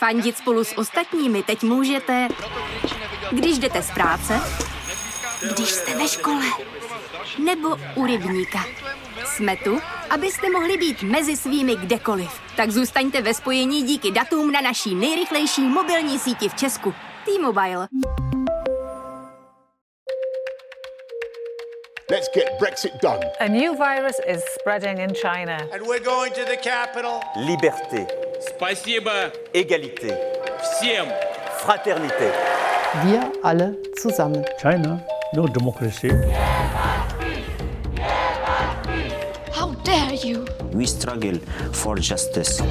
Fandit spolu s ostatními teď můžete, když jdete z práce, když jste ve škole, nebo u rybníka. Jsme tu, abyste mohli být mezi svými kdekoliv. Tak zůstaňte ve spojení díky datům na naší nejrychlejší mobilní síti v Česku. T-Mobile. Let's get Brexit done. A new virus is spreading in China. And we're going to the capital. Liberté, Спасибо égalité, всем! fraternité. Wir alle zusammen. China, no democracy. How dare you! We struggle for justice.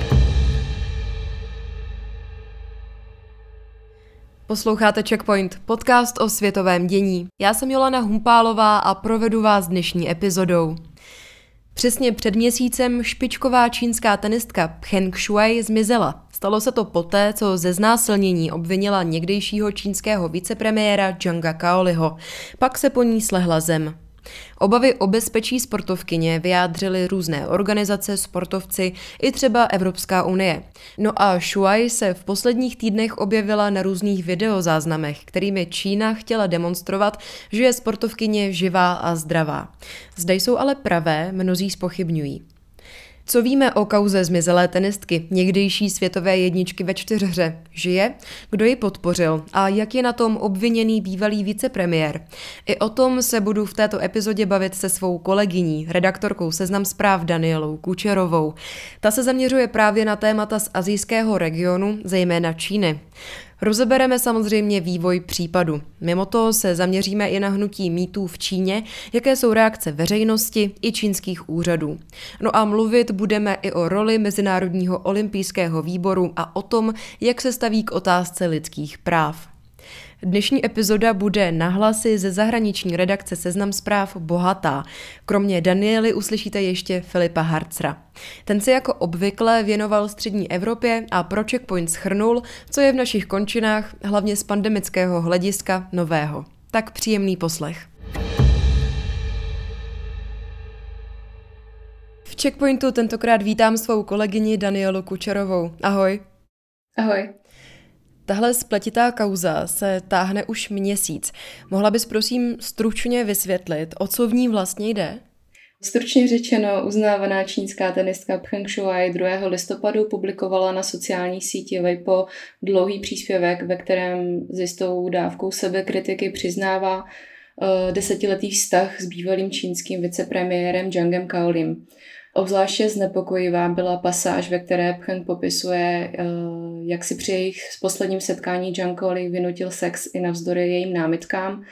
Posloucháte Checkpoint, podcast o světovém dění. Já jsem Jolana Humpálová a provedu vás dnešní epizodou. Přesně před měsícem špičková čínská tenistka Pcheng Shuai zmizela. Stalo se to poté, co ze znásilnění obvinila někdejšího čínského vicepremiéra Zhanga Kaoliho. Pak se po ní slehla zem. Obavy o bezpečí sportovkyně vyjádřily různé organizace, sportovci i třeba Evropská unie. No a Shuai se v posledních týdnech objevila na různých videozáznamech, kterými Čína chtěla demonstrovat, že je sportovkyně živá a zdravá. Zde jsou ale pravé, mnozí spochybňují. Co víme o kauze zmizelé tenistky, někdejší světové jedničky ve čtyřhře? Žije? Kdo ji podpořil? A jak je na tom obviněný bývalý vicepremiér? I o tom se budu v této epizodě bavit se svou kolegyní, redaktorkou Seznam zpráv Danielou Kučerovou. Ta se zaměřuje právě na témata z azijského regionu, zejména Číny. Rozebereme samozřejmě vývoj případu. Mimo to se zaměříme i na hnutí mítů v Číně, jaké jsou reakce veřejnosti i čínských úřadů. No a mluvit budeme i o roli Mezinárodního olympijského výboru a o tom, jak se staví k otázce lidských práv. Dnešní epizoda bude na hlasy ze zahraniční redakce Seznam zpráv bohatá. Kromě Daniely uslyšíte ještě Filipa Harcra. Ten se jako obvykle věnoval střední Evropě a pro Checkpoint schrnul, co je v našich končinách, hlavně z pandemického hlediska, nového. Tak příjemný poslech. V Checkpointu tentokrát vítám svou kolegyni Danielu Kučerovou. Ahoj. Ahoj. Tahle spletitá kauza se táhne už měsíc. Mohla bys prosím stručně vysvětlit, o co v ní vlastně jde? Stručně řečeno, uznávaná čínská tenistka Pcheng Shuai 2. listopadu publikovala na sociální síti Weibo dlouhý příspěvek, ve kterém s jistou dávkou sebekritiky přiznává uh, desetiletý vztah s bývalým čínským vicepremiérem Zhangem Kaolim. Obzvláště znepokojivá byla pasáž, ve které Pchen popisuje, eh, jak si při jejich posledním setkání Jankoli vynutil sex i navzdory jejím námitkám.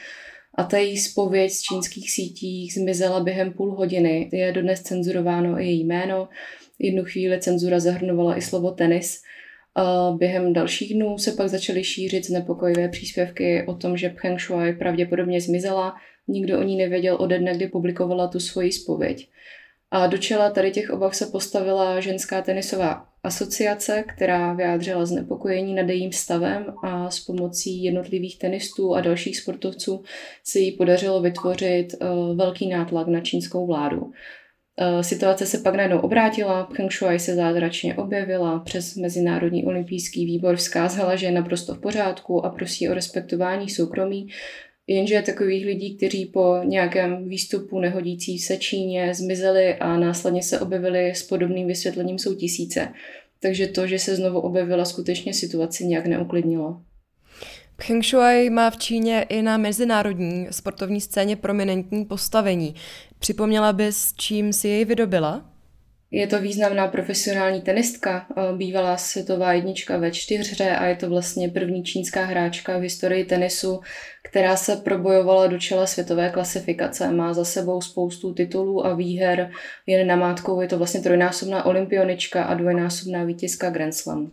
A ta její spověď z čínských sítí zmizela během půl hodiny. Je dodnes cenzurováno i její jméno. Jednu chvíli cenzura zahrnovala i slovo tenis. A během dalších dnů se pak začaly šířit znepokojivé příspěvky o tom, že Pcheng Shuai pravděpodobně zmizela. Nikdo o ní nevěděl ode dne, kdy publikovala tu svoji spověď. A do čela tady těch obav se postavila ženská tenisová asociace, která vyjádřila znepokojení nad jejím stavem a s pomocí jednotlivých tenistů a dalších sportovců se jí podařilo vytvořit uh, velký nátlak na čínskou vládu. Uh, situace se pak najednou obrátila, Pcheng Shuai se zázračně objevila, přes Mezinárodní olympijský výbor vzkázala, že je naprosto v pořádku a prosí o respektování soukromí Jenže takových lidí, kteří po nějakém výstupu nehodící se Číně zmizeli a následně se objevili s podobným vysvětlením, jsou tisíce. Takže to, že se znovu objevila, skutečně situaci nějak neuklidnilo. Pcheng Shuai má v Číně i na mezinárodní sportovní scéně prominentní postavení. Připomněla bys, čím si jej vydobila? Je to významná profesionální tenistka, bývalá světová jednička ve čtyřhře a je to vlastně první čínská hráčka v historii tenisu, která se probojovala do čela světové klasifikace. Má za sebou spoustu titulů a výher. Jen namátkou je to vlastně trojnásobná olympionička a dvojnásobná vítězka Grand Slamu.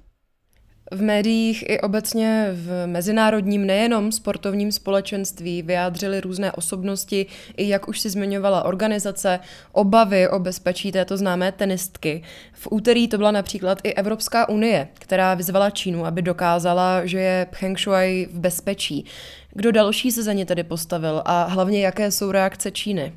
V médiích i obecně v mezinárodním nejenom sportovním společenství vyjádřily různé osobnosti, i jak už si zmiňovala organizace, obavy o bezpečí této známé tenistky. V úterý to byla například i Evropská unie, která vyzvala Čínu, aby dokázala, že je Pcheng Shuai v bezpečí. Kdo další se za ně tedy postavil a hlavně jaké jsou reakce Číny?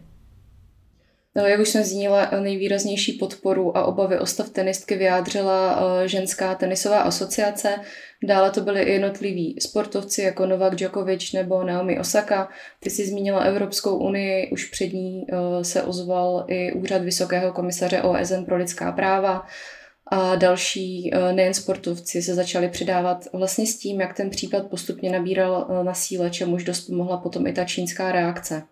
No, jak už jsem zmínila, nejvýraznější podporu a obavy o stav tenistky vyjádřila eh, ženská tenisová asociace. Dále to byly i jednotliví sportovci jako Novak Djokovic nebo Naomi Osaka. Ty si zmínila Evropskou unii, už před ní eh, se ozval i úřad Vysokého komisaře OSN pro lidská práva a další eh, nejen sportovci se začali přidávat vlastně s tím, jak ten případ postupně nabíral na síle, čemuž dost pomohla potom i ta čínská reakce.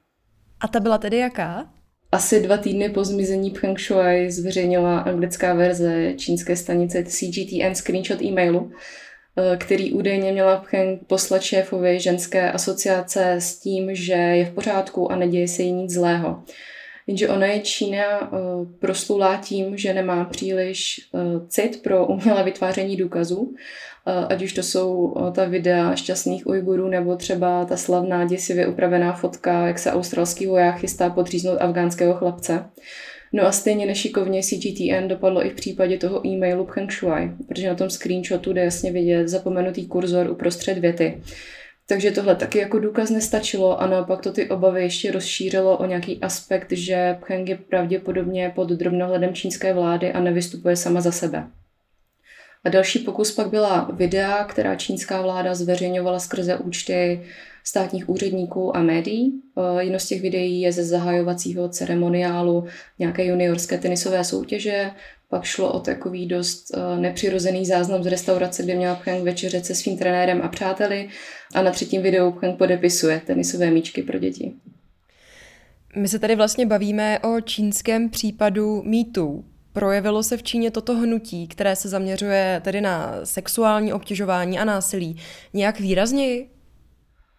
A ta byla tedy jaká? Asi dva týdny po zmizení Peng Shuai zveřejnila anglická verze čínské stanice CGTN screenshot e-mailu, eh, který údajně měla Peng poslat šéfovi ženské asociace s tím, že je v pořádku a neděje se jí nic zlého. Jenže ona je Čína eh, proslulá tím, že nemá příliš eh, cit pro umělé vytváření důkazů ať už to jsou ta videa šťastných Ujgurů nebo třeba ta slavná děsivě upravená fotka, jak se australský voják chystá podříznout afgánského chlapce. No a stejně nešikovně CGTN dopadlo i v případě toho e-mailu Pcheng Shuai, protože na tom screenshotu jde jasně vidět zapomenutý kurzor uprostřed věty. Takže tohle taky jako důkaz nestačilo a naopak to ty obavy ještě rozšířilo o nějaký aspekt, že Pcheng je pravděpodobně pod drobnohledem čínské vlády a nevystupuje sama za sebe. A další pokus pak byla videa, která čínská vláda zveřejňovala skrze účty státních úředníků a médií. Eh, jedno z těch videí je ze zahajovacího ceremoniálu nějaké juniorské tenisové soutěže. Pak šlo o takový dost eh, nepřirozený záznam z restaurace, kde měla Pcheng večeřet se svým trenérem a přáteli. A na třetím videu Pcheng podepisuje tenisové míčky pro děti. My se tady vlastně bavíme o čínském případu mýtů. Projevilo se v Číně toto hnutí, které se zaměřuje tedy na sexuální obtěžování a násilí, nějak výrazněji?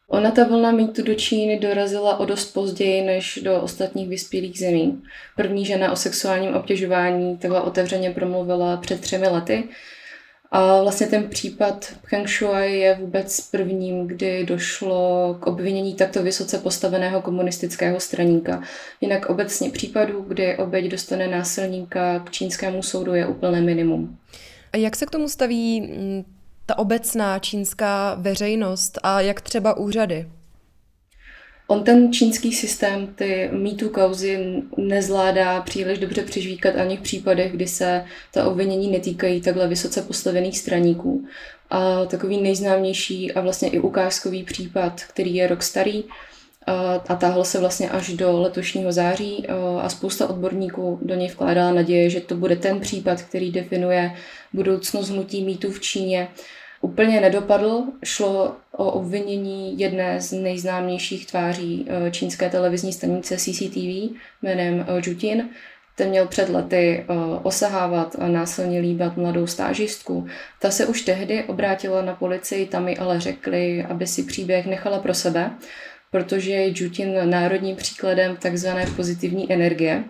Ona ta vlna mýtu do Číny dorazila o dost později než do ostatních vyspělých zemí. První žena o sexuálním obtěžování takhle otevřeně promluvila před třemi lety a vlastně ten případ Pcheng Shuai je vůbec prvním, kdy došlo k obvinění takto vysoce postaveného komunistického straníka. Jinak obecně případů, kdy oběť dostane násilníka k čínskému soudu je úplné minimum. A jak se k tomu staví mm, ta obecná čínská veřejnost a jak třeba úřady? On ten čínský systém ty mýtu kauzy nezvládá příliš dobře přižvíkat ani v případech, kdy se ta obvinění netýkají takhle vysoce postavených straníků. A takový nejznámější a vlastně i ukázkový případ, který je rok starý, a táhl se vlastně až do letošního září a spousta odborníků do něj vkládala naděje, že to bude ten případ, který definuje budoucnost hnutí mýtu v Číně úplně nedopadl. Šlo o obvinění jedné z nejznámějších tváří eh, čínské televizní stanice CCTV jménem eh, Jutin. Ten měl před lety eh, osahávat a násilně líbat mladou stážistku. Ta se už tehdy obrátila na policii, tam mi ale řekli, aby si příběh nechala pro sebe, protože je Jutin národním příkladem takzvané pozitivní energie,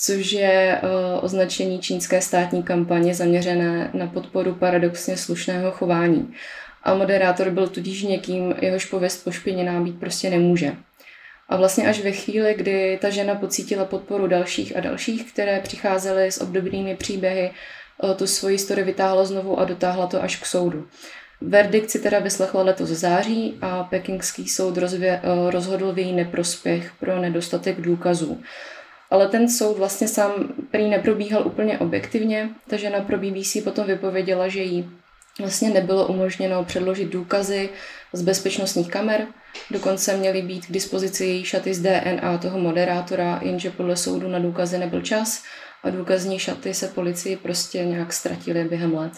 což je uh, označení čínské státní kampaně zaměřené na podporu paradoxně slušného chování. A moderátor byl tudíž někým, jehož pověst pošpiněná být prostě nemůže. A vlastně až ve chvíli, kdy ta žena pocítila podporu dalších a dalších, které přicházely s obdobnými příběhy, uh, tu svoji historii vytáhla znovu a dotáhla to až k soudu. Verdikt si teda vyslechla letos září a pekingský soud rozvě, uh, rozhodl v její neprospěch pro nedostatek důkazů. Ale ten soud vlastně sám prý neprobíhal úplně objektivně. Ta žena pro BBC potom vypověděla, že jí vlastně nebylo umožněno předložit důkazy z bezpečnostních kamer. Dokonce měly být k dispozici její šaty z DNA toho moderátora, jenže podle soudu na důkazy nebyl čas a důkazní šaty se policii prostě nějak ztratily během let.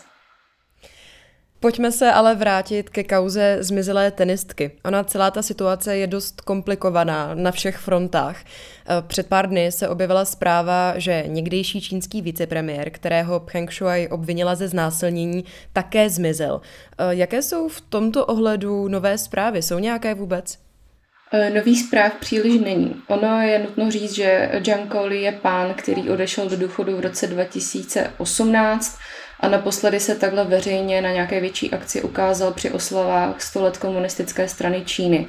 Pojďme se ale vrátit ke kauze zmizelé tenistky. Ona celá ta situace je dost komplikovaná na všech frontách. Eh, před pár dny se objevila zpráva, že někdejší čínský vicepremiér, kterého Pcheng Shuai obvinila ze znásilnění, také zmizel. Eh, jaké jsou v tomto ohledu nové zprávy? Jsou nějaké vůbec? Eh, nový zpráv příliš není. Ono je nutno říct, že Zhang Koli je pán, který odešel do důchodu v roce 2018 a naposledy se takhle veřejně na nějaké větší akci ukázal při oslavách 100 let komunistické strany Číny.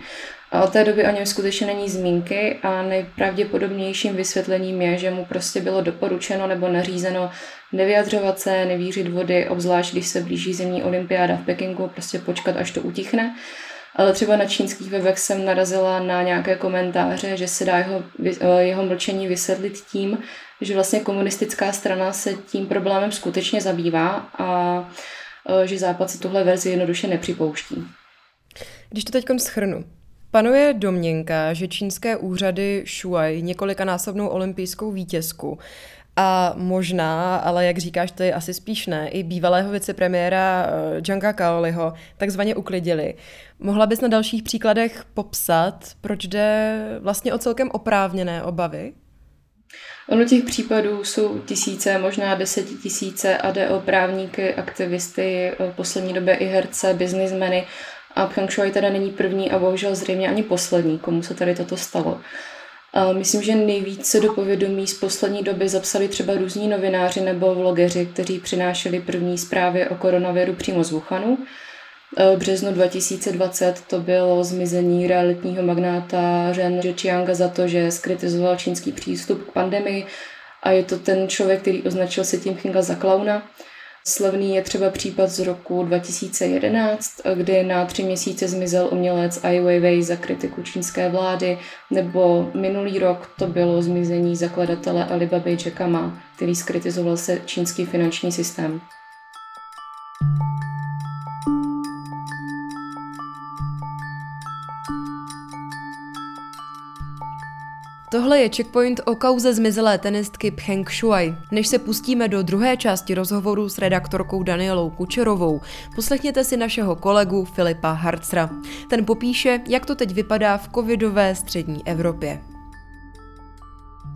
A od té doby o něm skutečně není zmínky a nejpravděpodobnějším vysvětlením je, že mu prostě bylo doporučeno nebo nařízeno nevyjadřovat se, nevířit vody, obzvlášť když se blíží zimní olympiáda v Pekingu, prostě počkat, až to utichne. ale třeba na čínských webech jsem narazila na nějaké komentáře, že se dá jeho, eh, jeho mlčení vysvětlit tím, že vlastně komunistická strana se tím problémem skutečně zabývá a eh, že Západ se tuhle verzi jednoduše nepřipouští. Když to teď schrnu, Panuje domněnka, že čínské úřady šuaj několikanásobnou olympijskou vítězku a možná, ale jak říkáš, to je asi spíš ne, i bývalého vicepremiéra eh, Zhanga Kaoliho takzvaně uklidili. Mohla bys na dalších příkladech popsat, proč jde vlastně o celkem oprávněné obavy? Ono těch případů jsou tisíce, možná desetitisíce a jde o právníky, aktivisty, v poslední době i herce, biznismeny a Pyeong Shui teda není první a bohužel zřejmě ani poslední, komu se tady toto stalo. A myslím, že nejvíce do povědomí z poslední doby zapsali třeba různí novináři nebo vlogeři, kteří přinášeli první zprávy o koronaviru přímo z Wuhanu. V březnu 2020 to bylo zmizení realitního magnáta Ren Zhejianga za to, že skritizoval čínský přístup k pandemii a je to ten člověk, který označil se tím Chinga za klauna. Slavný je třeba případ z roku 2011, kdy na tři měsíce zmizel umělec Ai Weiwei za kritiku čínské vlády, nebo minulý rok to bylo zmizení zakladatele Alibaba Jacka Ma, který skritizoval se čínský finanční systém. Tohle je checkpoint o kauze zmizelé tenistky Pcheng Shuai. Než se pustíme do druhé části rozhovoru s redaktorkou Danielou Kučerovou, poslechněte si našeho kolegu Filipa Harcra. Ten popíše, jak to teď vypadá v covidové střední Evropě.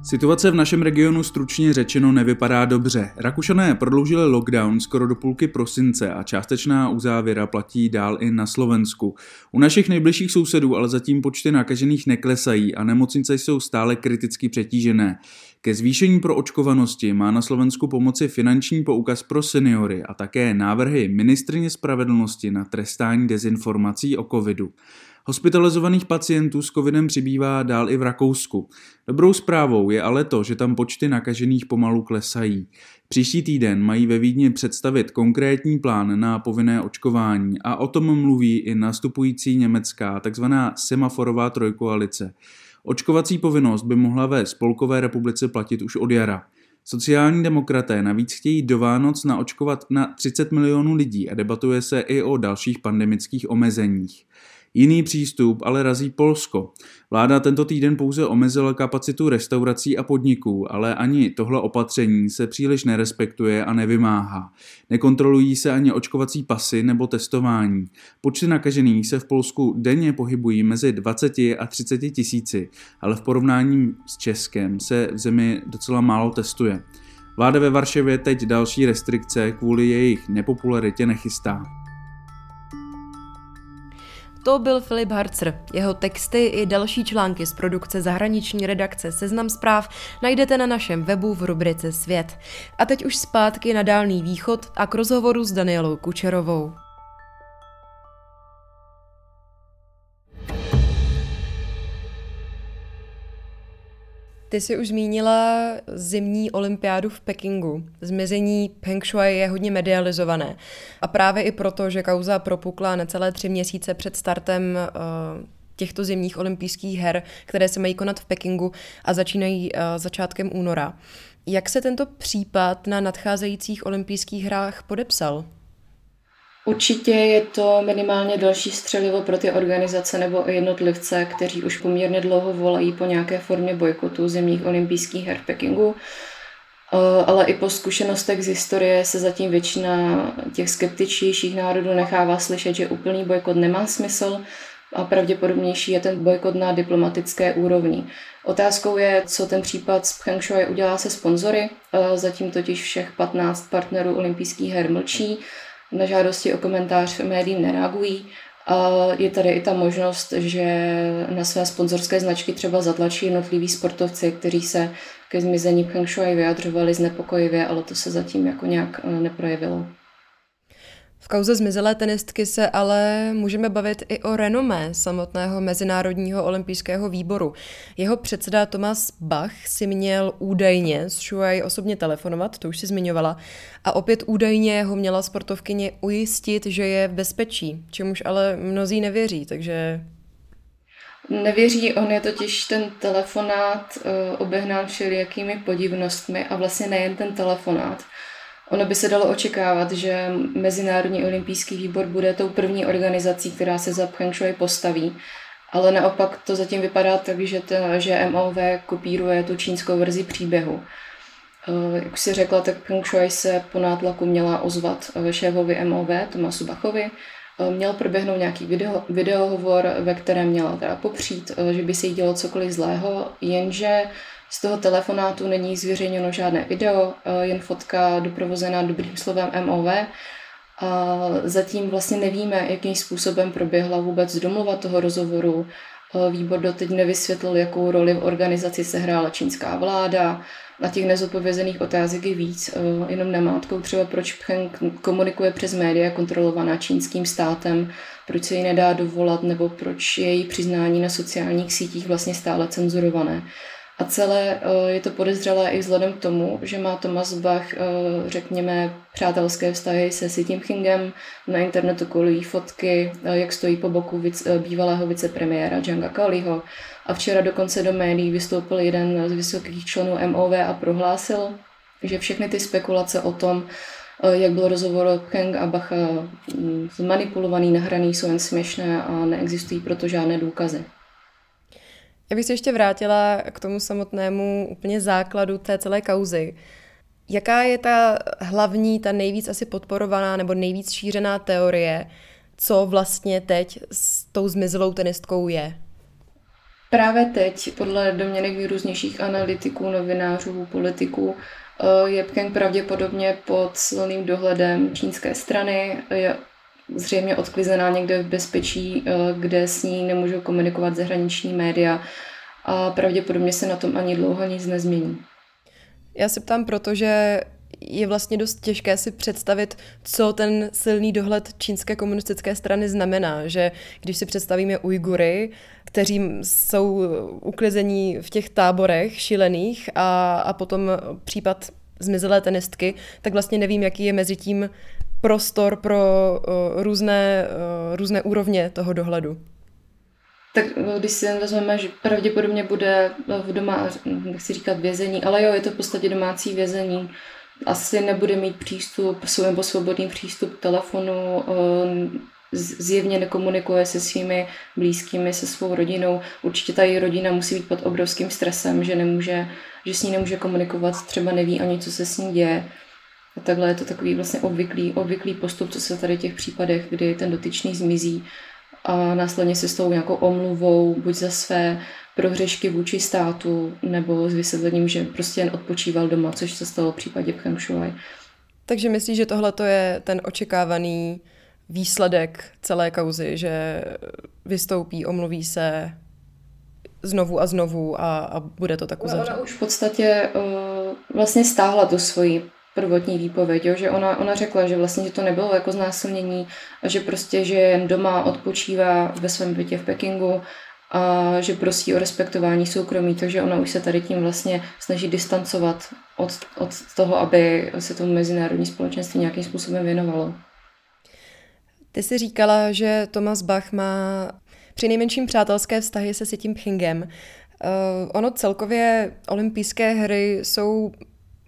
Situace v našem regionu stručně řečeno nevypadá dobře. Rakušané prodloužili lockdown skoro do půlky prosince a částečná uzávěra platí dál i na Slovensku. U našich nejbližších sousedů ale zatím počty nakažených neklesají a nemocnice jsou stále kriticky přetížené. Ke zvýšení pro očkovanosti má na Slovensku pomoci finanční poukaz pro seniory a také návrhy ministrině spravedlnosti na trestání dezinformací o covidu. Hospitalizovaných pacientů s covidem přibývá dál i v Rakousku. Dobrou zprávou je ale to, že tam počty nakažených pomalu klesají. Příští týden mají ve Vídni představit konkrétní plán na povinné očkování a o tom mluví i nastupující německá tzv. semaforová trojkoalice. Očkovací povinnost by mohla ve Spolkové republice platit už od jara. Sociální demokraté navíc chtějí do Vánoc naočkovat na 30 milionů lidí a debatuje se i o dalších pandemických omezeních. Jiný přístup ale razí Polsko. Vláda tento týden pouze omezila kapacitu restaurací a podniků, ale ani tohle opatření se příliš nerespektuje a nevymáhá. Nekontrolují se ani očkovací pasy nebo testování. Počty nakažených se v Polsku denně pohybují mezi 20 a 30 tisíci, ale v porovnání s Českem se v zemi docela málo testuje. Vláda ve Varšavě teď další restrikce kvůli jejich nepopularitě nechystá. To byl Filip Harcer. Jeho texty i další články z produkce zahraniční redakce Seznam zpráv najdete na našem webu v rubrice Svět. A teď už zpátky na Dálný východ a k rozhovoru s Danielou Kučerovou. Ty jsi už zmínila zimní olympiádu v Pekingu. Zmizení Peng Shui je hodně medializované. A právě i proto, že kauza propukla necelé tři měsíce před startem uh, těchto zimních olympijských her, které se mají konat v Pekingu a začínají uh, začátkem února. Jak se tento případ na nadcházejících olympijských hrách podepsal? Určitě je to minimálně další střelivo pro ty organizace nebo jednotlivce, kteří už poměrně dlouho volají po nějaké formě bojkotu zimních olympijských her v Pekingu. Eh, ale i po zkušenostech z historie se zatím většina těch skeptičtějších národů nechává slyšet, že úplný bojkot nemá smysl a pravděpodobnější je ten bojkot na diplomatické úrovni. Otázkou je, co ten případ s Pyeongchang udělá se sponzory. Eh, zatím totiž všech 15 partnerů olympijských her mlčí na žádosti o komentář médiím nereagují. A je tady i ta možnost, že na své sponzorské značky třeba zatlačí jednotliví sportovci, kteří se ke zmizení Peng Shui vyjadřovali znepokojivě, ale to se zatím jako nějak eh, neprojevilo. V kauze zmizelé tenistky se ale můžeme bavit i o renomé samotného Mezinárodního olympijského výboru. Jeho předseda Thomas Bach si měl údajně s Shuai osobně telefonovat, to už si zmiňovala, a opět údajně ho měla sportovkyně ujistit, že je v bezpečí, čemuž ale mnozí nevěří, takže Nevěří, on je totiž ten telefonát uh, obehnán všelijakými podivnostmi a vlastně nejen ten telefonát. Ono by se dalo očekávat, že Mezinárodní olympijský výbor bude tou první organizací, která se za Pyeongchang postaví, ale naopak to zatím vypadá tak, že, ten, že MOV kopíruje tu čínskou verzi příběhu. Eh, jak si řekla, tak Pyeongchang se po nátlaku měla ozvat eh, šéfovi MOV, Tomasu Bachovi, eh, měl proběhnout nějaký video, videohovor, ve kterém měla teda popřít, že by se jí dělo cokoliv zlého, jenže z toho telefonátu není zveřejněno žádné video, eh, jen fotka doprovozená dobrým slovem MOV. A zatím vlastně nevíme, jakým způsobem proběhla vůbec domluva toho rozhovoru. Eh, výbor doteď nevysvětlil, jakou roli v organizaci sehrála čínská vláda. Na těch nezodpovězených otázek je víc, eh, jenom namátkou třeba proč Pcheng komunikuje přes média kontrolovaná čínským státem, proč se jí nedá dovolat, nebo proč je její přiznání na sociálních sítích vlastně stále cenzurované. A celé eh, je to podezřelé i vzhledem k tomu, že má Thomas Bach, eh, řekněme, přátelské vztahy se Xi Jinpingem. Na internetu kolují fotky, eh, jak stojí po boku bývalého vicepremiéra Zhanga Kaliho. A včera dokonce do médií vystoupil jeden z vysokých členů MOV a prohlásil, že všechny ty spekulace o tom, jak byl rozhovor Kang a Bacha zmanipulovaný, nahraný, jsou jen směšné a neexistují proto žádné důkazy. Já bych se ještě vrátila k tomu samotnému úplně základu té celé kauzy. Jaká je ta hlavní, ta nejvíc asi podporovaná nebo nejvíc šířená teorie, co vlastně teď s tou zmizelou tenistkou je? Právě teď, podle domněnek nejrůznějších analytiků, novinářů, politiků, eh, je Pkeng pravděpodobně pod silným dohledem čínské strany, je zřejmě odklizená někde v bezpečí, eh, kde s ní nemůžou komunikovat zahraniční média a pravděpodobně se na tom ani dlouho nic nezmění. Já se ptám, protože je vlastně dost těžké si představit, co ten silný dohled čínské komunistické strany znamená. Že když si představíme Ujgury, kteří jsou uklizení v těch táborech šílených a, a potom případ zmizelé tenistky, tak vlastně nevím, jaký je mezi tím prostor pro uh, různé, uh, různé úrovně toho dohledu. Tak eh, když si vezmeme, že pravděpodobně bude v doma, nechci říkat vězení, ale jo, je to v podstatě domácí vězení, asi nebude mít přístup, nebo svobodný přístup k telefonu, zjevně nekomunikuje se svými blízkými, se svou rodinou. Určitě ta její rodina musí být pod obrovským stresem, že nemůže, že s ní nemůže komunikovat, třeba neví ani, co se s ní děje. A takhle je to takový vlastně obvyklý, obvyklý postup, co se tady v těch případech, kdy ten dotyčný zmizí a následně se s tou nějakou omluvou, buď za své prohřešky vůči státu, nebo s vysvětlením, že prostě jen odpočíval doma, což se stalo v případě Shuai. Takže myslíš, že tohle je ten očekávaný výsledek celé kauzy, že vystoupí, omluví se znovu a znovu a, a bude to tak uzavřeno? Ona už v podstatě uh, vlastně stáhla tu svoji prvotní výpověď, jo, že ona, ona řekla, že vlastně že to nebylo jako znásilnění a že prostě, že jen doma odpočívá ve svém bytě v Pekingu a že prosí o respektování soukromí, takže ona už se tady tím vlastně snaží distancovat od, od toho, aby se tomu mezinárodní společenství nějakým způsobem věnovalo. Ty jsi říkala, že Thomas Bach má při nejmenším přátelské vztahy se Sitím Pchingem. Uh, ono celkově olympijské hry jsou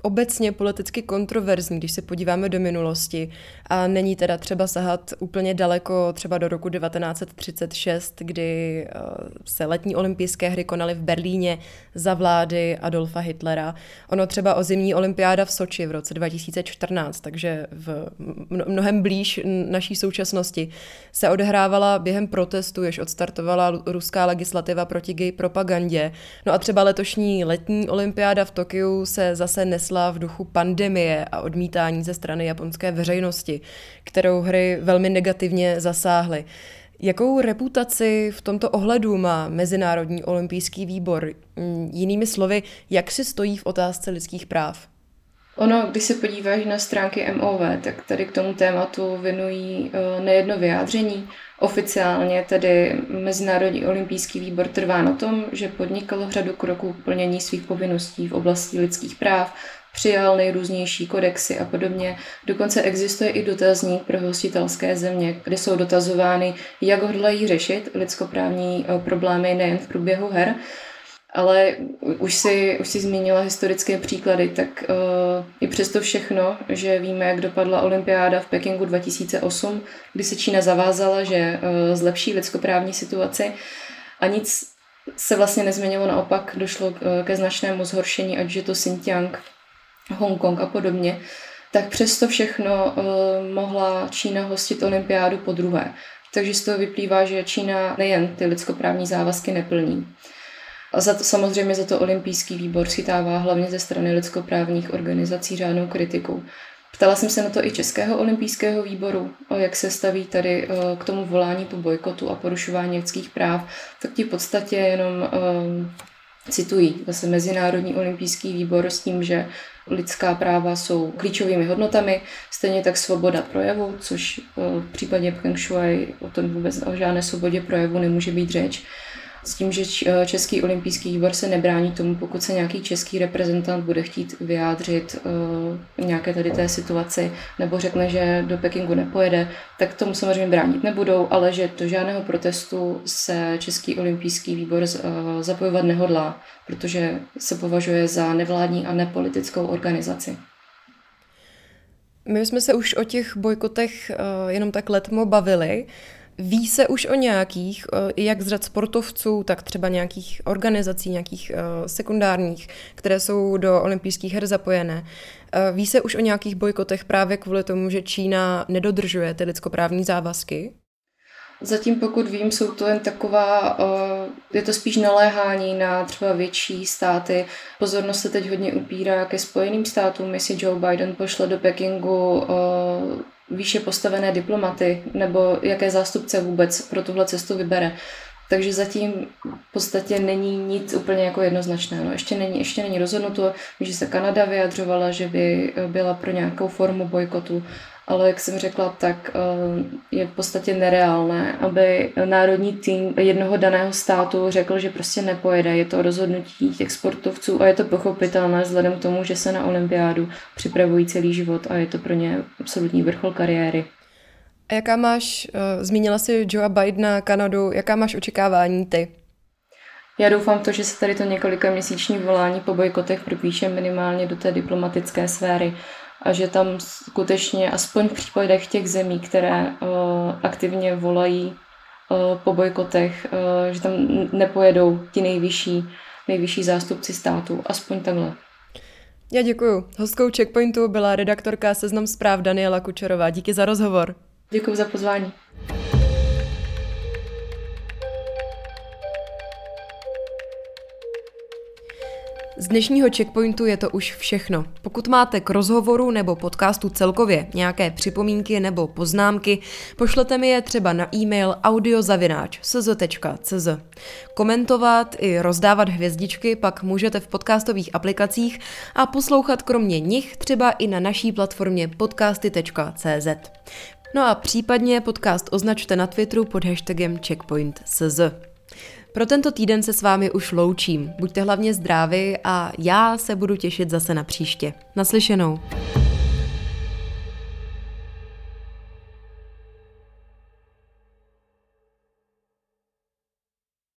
obecně politicky kontroverzní, když se podíváme do minulosti. A není teda třeba sahat úplně daleko, třeba do roku 1936, kdy eh, se letní olympijské hry konaly v Berlíně za vlády Adolfa Hitlera. Ono třeba o zimní olympiáda v Soči v roce 2014, takže v mnohem blíž naší současnosti, se odehrávala během protestu, jež odstartovala ruská legislativa proti gay propagandě. No a třeba letošní letní olympiáda v Tokiu se zase nesla v duchu pandemie a odmítání ze strany japonské veřejnosti, kterou hry velmi negativně zasáhly. Jakou reputaci v tomto ohledu má Mezinárodní olympijský výbor? Mm, jinými slovy, jak si stojí v otázce lidských práv? Ono, když se podíváš na stránky MOV, tak tady k tomu tématu věnují eh, nejedno vyjádření. Oficiálně tedy Mezinárodní olympijský výbor trvá na tom, že podnikal řadu kroků k plnění svých povinností v oblasti lidských práv, přijal nejrůznější kodexy a podobně. Dokonce existuje i dotazník pro hostitelské země, kde jsou dotazovány, jak hodlají řešit lidskoprávní eh, problémy nejen v průběhu her, ale už si, už si zmínila historické příklady, tak uh, i přesto všechno, že víme, jak dopadla olympiáda v Pekingu 2008, kdy se Čína zavázala, že uh, zlepší lidskoprávní situaci a nic se vlastně nezměnilo, naopak došlo ke značnému zhoršení, ať je to Xinjiang, Hongkong a podobně, tak přesto všechno uh, mohla Čína hostit olympiádu po druhé. Takže z toho vyplývá, že Čína nejen ty lidskoprávní závazky neplní. A za to, samozřejmě za to olympijský výbor schytává hlavně ze strany lidskoprávních organizací řádnou kritiku. Ptala jsem se na to i Českého olympijského výboru, jak se staví tady eh, k tomu volání po bojkotu a porušování lidských práv, tak ti v podstatě jenom um, citují zase Mezinárodní olympijský výbor s tím, že lidská práva jsou klíčovými hodnotami, stejně tak svoboda projevu, což eh, v případě Peng Shui o tom vůbec o žádné svobodě projevu nemůže být řeč s tím, že eh, Český olympijský výbor se nebrání tomu, pokud se nějaký český reprezentant bude chtít vyjádřit uh, nějaké tady té situaci nebo řekne, že do Pekingu nepojede, tak tomu samozřejmě bránit nebudou, ale že do žádného protestu se Český olympijský výbor uh, zapojovat nehodlá, protože se považuje za nevládní a nepolitickou organizaci. My jsme se už o těch bojkotech jenom tak letmo bavili. Ví se už o nějakých, eh, jak z řad sportovců, tak třeba nějakých organizací, nějakých eh, sekundárních, které jsou do olympijských her zapojené. Eh, ví se už o nějakých bojkotech právě kvůli tomu, že Čína nedodržuje ty lidskoprávní závazky? Zatím pokud vím, jsou to jen taková, je to spíš naléhání na třeba větší státy. Pozornost se teď hodně upírá ke Spojeným státům, jestli Joe Biden pošle do Pekingu výše postavené diplomaty nebo jaké zástupce vůbec pro tuhle cestu vybere. Takže zatím v podstatě není nic úplně jako jednoznačné. No, ještě, není, ještě není rozhodnuto, že se Kanada vyjadřovala, že by byla pro nějakou formu bojkotu ale jak jsem řekla, tak eh, je v podstatě nereálné, aby národní tým jednoho daného státu řekl, že prostě nepojede. Je to rozhodnutí těch sportovců a je to pochopitelné vzhledem k tomu, že se na olympiádu připravují celý život a je to pro ně absolutní vrchol kariéry. A jaká máš, uh, zmínila jsi Joea Bidena, Kanadu, jaká máš očekávání ty? Já doufám to, že se tady to několika měsíční volání po bojkotech propíše minimálně do té diplomatické sféry a že tam skutečně, aspoň v případech těch zemí, které uh, aktivně volají uh, po bojkotech, uh, že tam nepojedou ti nejvyšší, nejvyšší zástupci státu, aspoň takhle. Já děkuju. Hostkou Checkpointu byla redaktorka Seznam zpráv Daniela Kučerová. Díky za rozhovor. Děkuji za pozvání. Z dnešního checkpointu je to už všechno. Pokud máte k rozhovoru nebo podcastu celkově nějaké připomínky nebo poznámky, pošlete mi je třeba na e-mail audiozavináč.cz. Komentovat i rozdávat hvězdičky pak můžete v podcastových aplikacích a poslouchat kromě nich třeba i na naší platformě podcasty.cz. No a případně podcast označte na Twitteru pod hashtagem checkpoint.cz. Pro tento týden se s vámi už loučím. Buďte hlavně zdraví a já se budu těšit zase na příště. Naslyšenou.